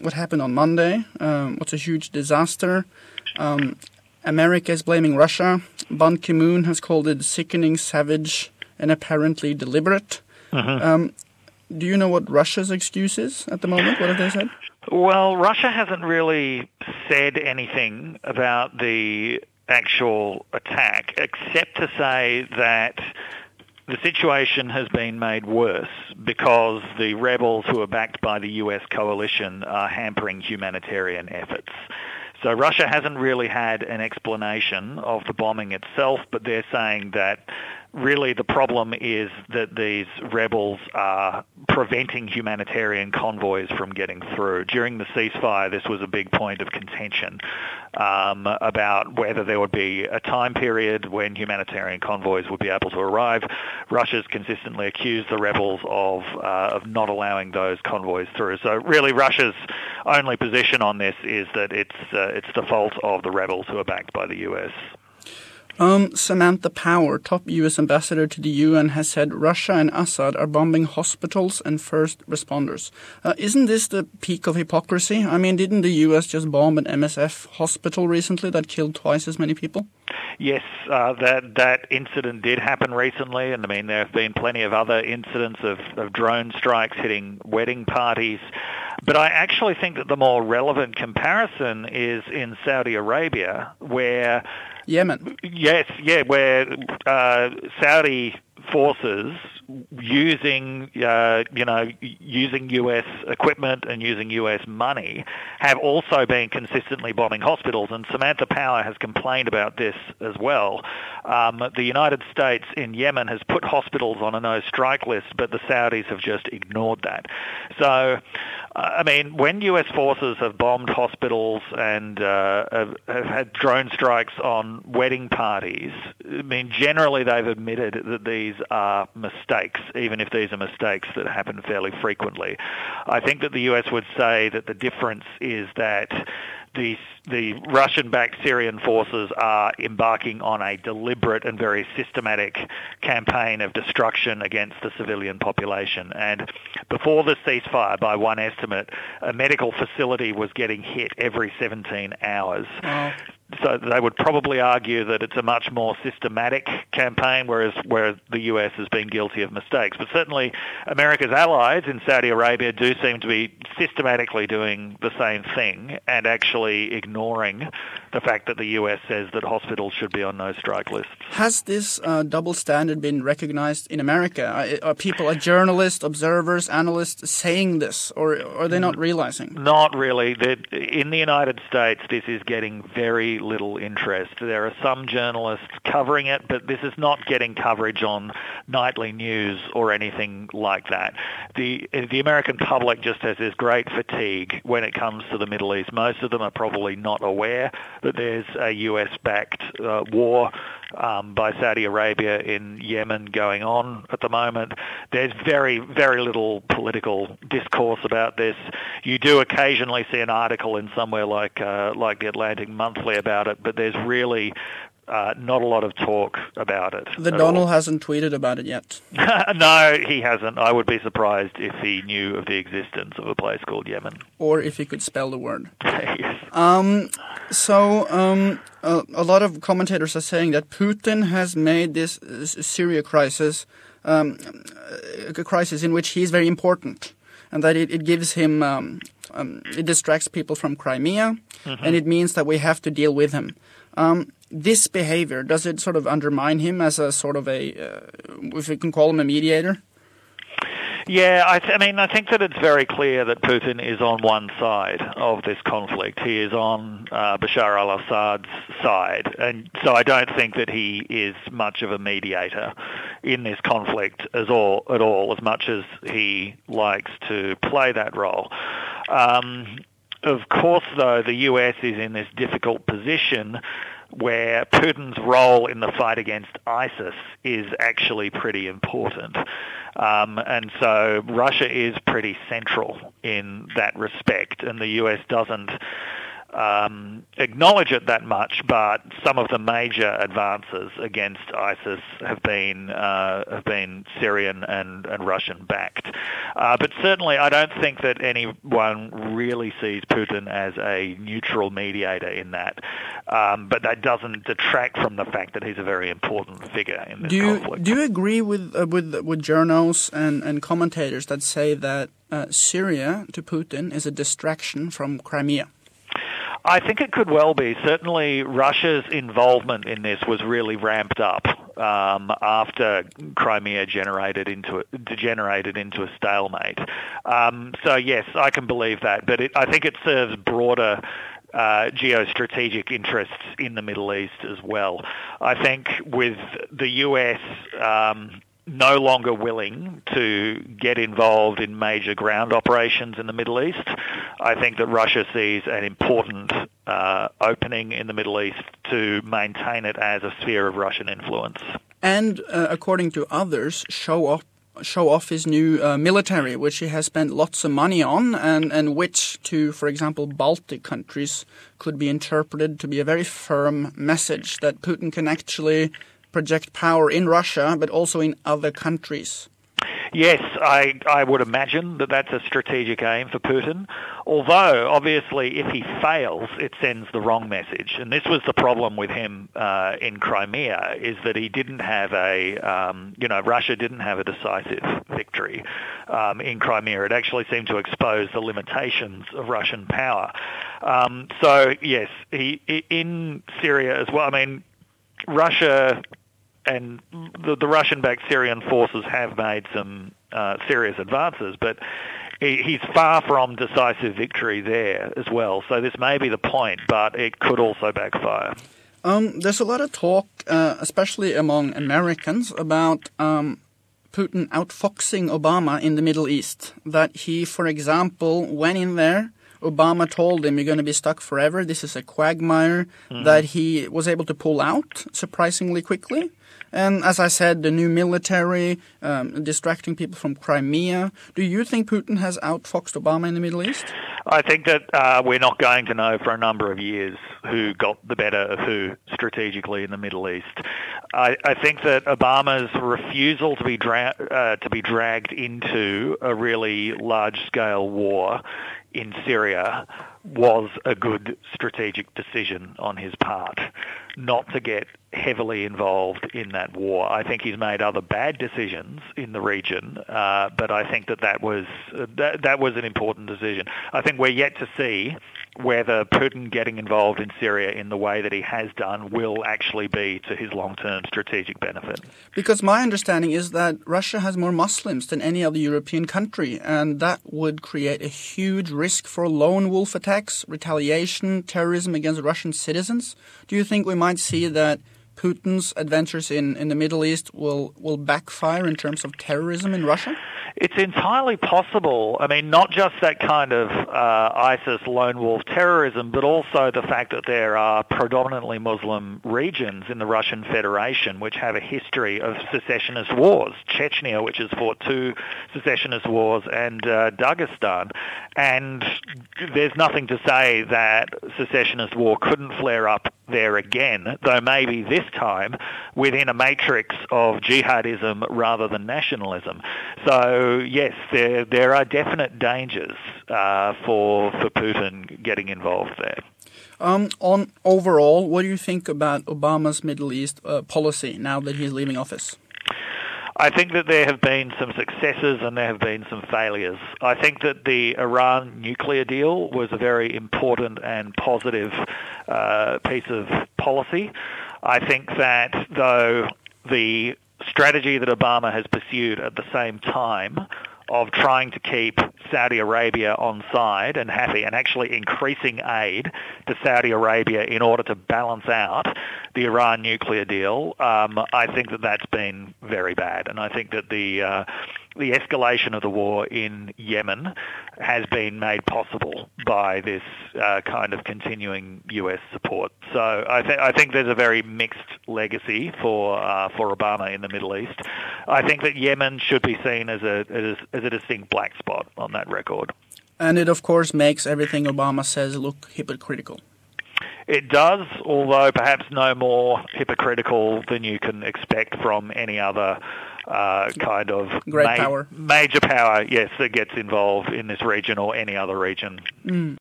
what happened on Monday um, was a huge disaster. Um, America is blaming Russia. Ban Ki moon has called it sickening, savage, and apparently deliberate. Mhm. Um, do you know what Russia's excuse is at the moment? What have they said? Well, Russia hasn't really said anything about the actual attack, except to say that the situation has been made worse because the rebels who are backed by the US coalition are hampering humanitarian efforts. So Russia hasn't really had an explanation of the bombing itself, but they're saying that really the problem is that these rebels are preventing humanitarian convoys from getting through. During the ceasefire, this was a big point of contention um, about whether there would be a time period when humanitarian convoys would be able to arrive. Russia's consistently accused the rebels of uh, of not allowing those convoys through. So really, Russia's only position on this is that it's uh, it's the fault of the rebels who are backed by the US. Um, Samantha Power, top U.S. ambassador to the UN, has said Russia and Assad are bombing hospitals and first responders. Uh, isn't this the peak of hypocrisy? I mean, didn't the U.S. just bomb an MSF hospital recently that killed twice as many people? Yes, uh, that that incident did happen recently, and I mean there have been plenty of other incidents of, of drone strikes hitting wedding parties. But I actually think that the more relevant comparison is in Saudi Arabia, where Yemen. Yes, yeah, where uh, Saudi forces using, uh, you know, using U.S. equipment and using U.S. money have also been consistently bombing hospitals. And Samantha Power has complained about this as well. Um, the United States in Yemen has put hospitals on a no-strike list, but the Saudis have just ignored that. So, I mean, when U.S. forces have bombed hospitals and uh, have, have had drone strikes on wedding parties, I mean, generally they've admitted that these are mistakes, even if these are mistakes that happen fairly frequently. I think that the US would say that the difference is that the, the Russian-backed Syrian forces are embarking on a deliberate and very systematic campaign of destruction against the civilian population. And before the ceasefire, by one estimate, a medical facility was getting hit every 17 hours. Wow. So they would probably argue that it's a much more systematic campaign, whereas where the US has been guilty of mistakes. But certainly, America's allies in Saudi Arabia do seem to be systematically doing the same thing and actually ignoring the fact that the US says that hospitals should be on no-strike lists. Has this uh, double standard been recognized in America? Are, are people, are journalists, observers, analysts saying this, or are they not realizing? Not really. In the United States, this is getting very little interest. There are some journalists covering it, but this is not getting coverage on nightly news or anything like that. The the American public just has this great fatigue when it comes to the Middle East. Most of them are probably not aware that there's a US-backed uh, war um, by Saudi Arabia in Yemen going on at the moment. There's very, very little political discourse about this. You do occasionally see an article in somewhere like uh, like the Atlantic Monthly about it, but there's really uh, not a lot of talk about it. The Donald all. hasn't tweeted about it yet. no, he hasn't. I would be surprised if he knew of the existence of a place called Yemen. Or if he could spell the word. yes. Um, so um, a, a lot of commentators are saying that Putin has made this Syria crisis um, a crisis in which he is very important, and that it, it gives him um, um, it distracts people from Crimea, and it means that we have to deal with him. Um, this behavior does it sort of undermine him as a sort of a, uh, if we can call him a mediator? Yeah, I, th- I mean, I think that it's very clear that Putin is on one side of this conflict. He is on uh, Bashar al-Assad's side, and so I don't think that he is much of a mediator in this conflict as all at all, as much as he likes to play that role. Um, of course, though, the US is in this difficult position where Putin's role in the fight against ISIS is actually pretty important. Um, and so Russia is pretty central in that respect, and the US doesn't. Um, acknowledge it that much, but some of the major advances against ISIS have been uh, have been Syrian and, and Russian backed. Uh, but certainly, I don't think that anyone really sees Putin as a neutral mediator in that. Um, but that doesn't detract from the fact that he's a very important figure in this do you, conflict. Do you agree with uh, with with journals and, and commentators that say that uh, Syria to Putin is a distraction from Crimea? I think it could well be. Certainly, Russia's involvement in this was really ramped up um, after Crimea generated into degenerated into a stalemate. Um, so yes, I can believe that, but it, I think it serves broader. Uh, geostrategic interests in the Middle East as well. I think with the US um, no longer willing to get involved in major ground operations in the Middle East. I think that Russia sees an important uh, opening in the Middle East to maintain it as a sphere of Russian influence. And uh, according to others, show off show off his new uh, military, which he has spent lots of money on, and, and which to, for example, Baltic countries could be interpreted to be a very firm message that Putin can actually project power in Russia, but also in other countries. Yes, I, I would imagine that that's a strategic aim for Putin. Although, obviously, if he fails, it sends the wrong message. And this was the problem with him uh, in Crimea, is that he didn't have a, um, you know, Russia didn't have a decisive victory um, in Crimea. It actually seemed to expose the limitations of Russian power. Um, so, yes, he in Syria as well. I mean, Russia and the, the Russian-backed Syrian forces have made some uh, serious advances, but he, he's far from decisive victory there as well. So this may be the point, but it could also backfire. Um, there's a lot of talk, uh, especially among Americans, about um, Putin outfoxing Obama in the Middle East. That he, for example, went in there. Obama told him, You're going to be stuck forever. This is a quagmire. Mm-hmm. That he was able to pull out surprisingly quickly. And as I said, the new military, um, distracting people from Crimea. Do you think Putin has outfoxed Obama in the Middle East? I think that uh, we're not going to know for a number of years who got the better of who strategically in the Middle East. I, I think that Obama's refusal to be dra- uh, to be dragged into a really large-scale war in Syria was a good strategic decision on his part not to get heavily involved in that war. I think he's made other bad decisions in the region, uh, but I think that that was uh, that, that was an important decision. I think we're yet to see whether Putin getting involved in Syria in the way that he has done will actually be to his long-term strategic benefit. Because my understanding is that Russia has more Muslims than any other European country, and that would create a huge risk for lone wolf attacks, retaliation, terrorism against Russian citizens. Do you think we might see that Putin's adventures in, in the Middle East will, will backfire in terms of terrorism in Russia? It's entirely possible. I mean, not just that kind of uh, ISIS lone wolf terrorism, but also the fact that there are predominantly Muslim regions in the Russian Federation which have a history of secessionist wars. Chechnya, which has fought two secessionist wars, and uh, Dagestan. And there's nothing to say that secessionist war couldn't flare up there again, though maybe this time within a matrix of jihadism rather than nationalism. So yes, there there are definite dangers uh, for for Putin getting involved there. Um, on overall, what do you think about Obama's Middle East uh, policy now that he's leaving office? I think that there have been some successes and there have been some failures. I think that the Iran nuclear deal was a very important and positive uh, piece of policy. I think that though the strategy that Obama has pursued at the same time of trying to keep Saudi Arabia on side and happy and actually increasing aid to Saudi Arabia in order to balance out the Iran nuclear deal, um, I think that that's been very bad. And I think that the uh, the escalation of the war in Yemen has been made possible by this uh, kind of continuing U.S. support. So I, th- I, think there's a very mixed legacy for uh, for Obama in the Middle East. I think that Yemen should be seen as a as, as a distinct black spot on that record. And it, of course, makes everything Obama says look hypocritical. It does, although perhaps no more hypocritical than you can expect from any other uh, kind of Great power. major power, yes, that gets involved in this region or any other region. Mm.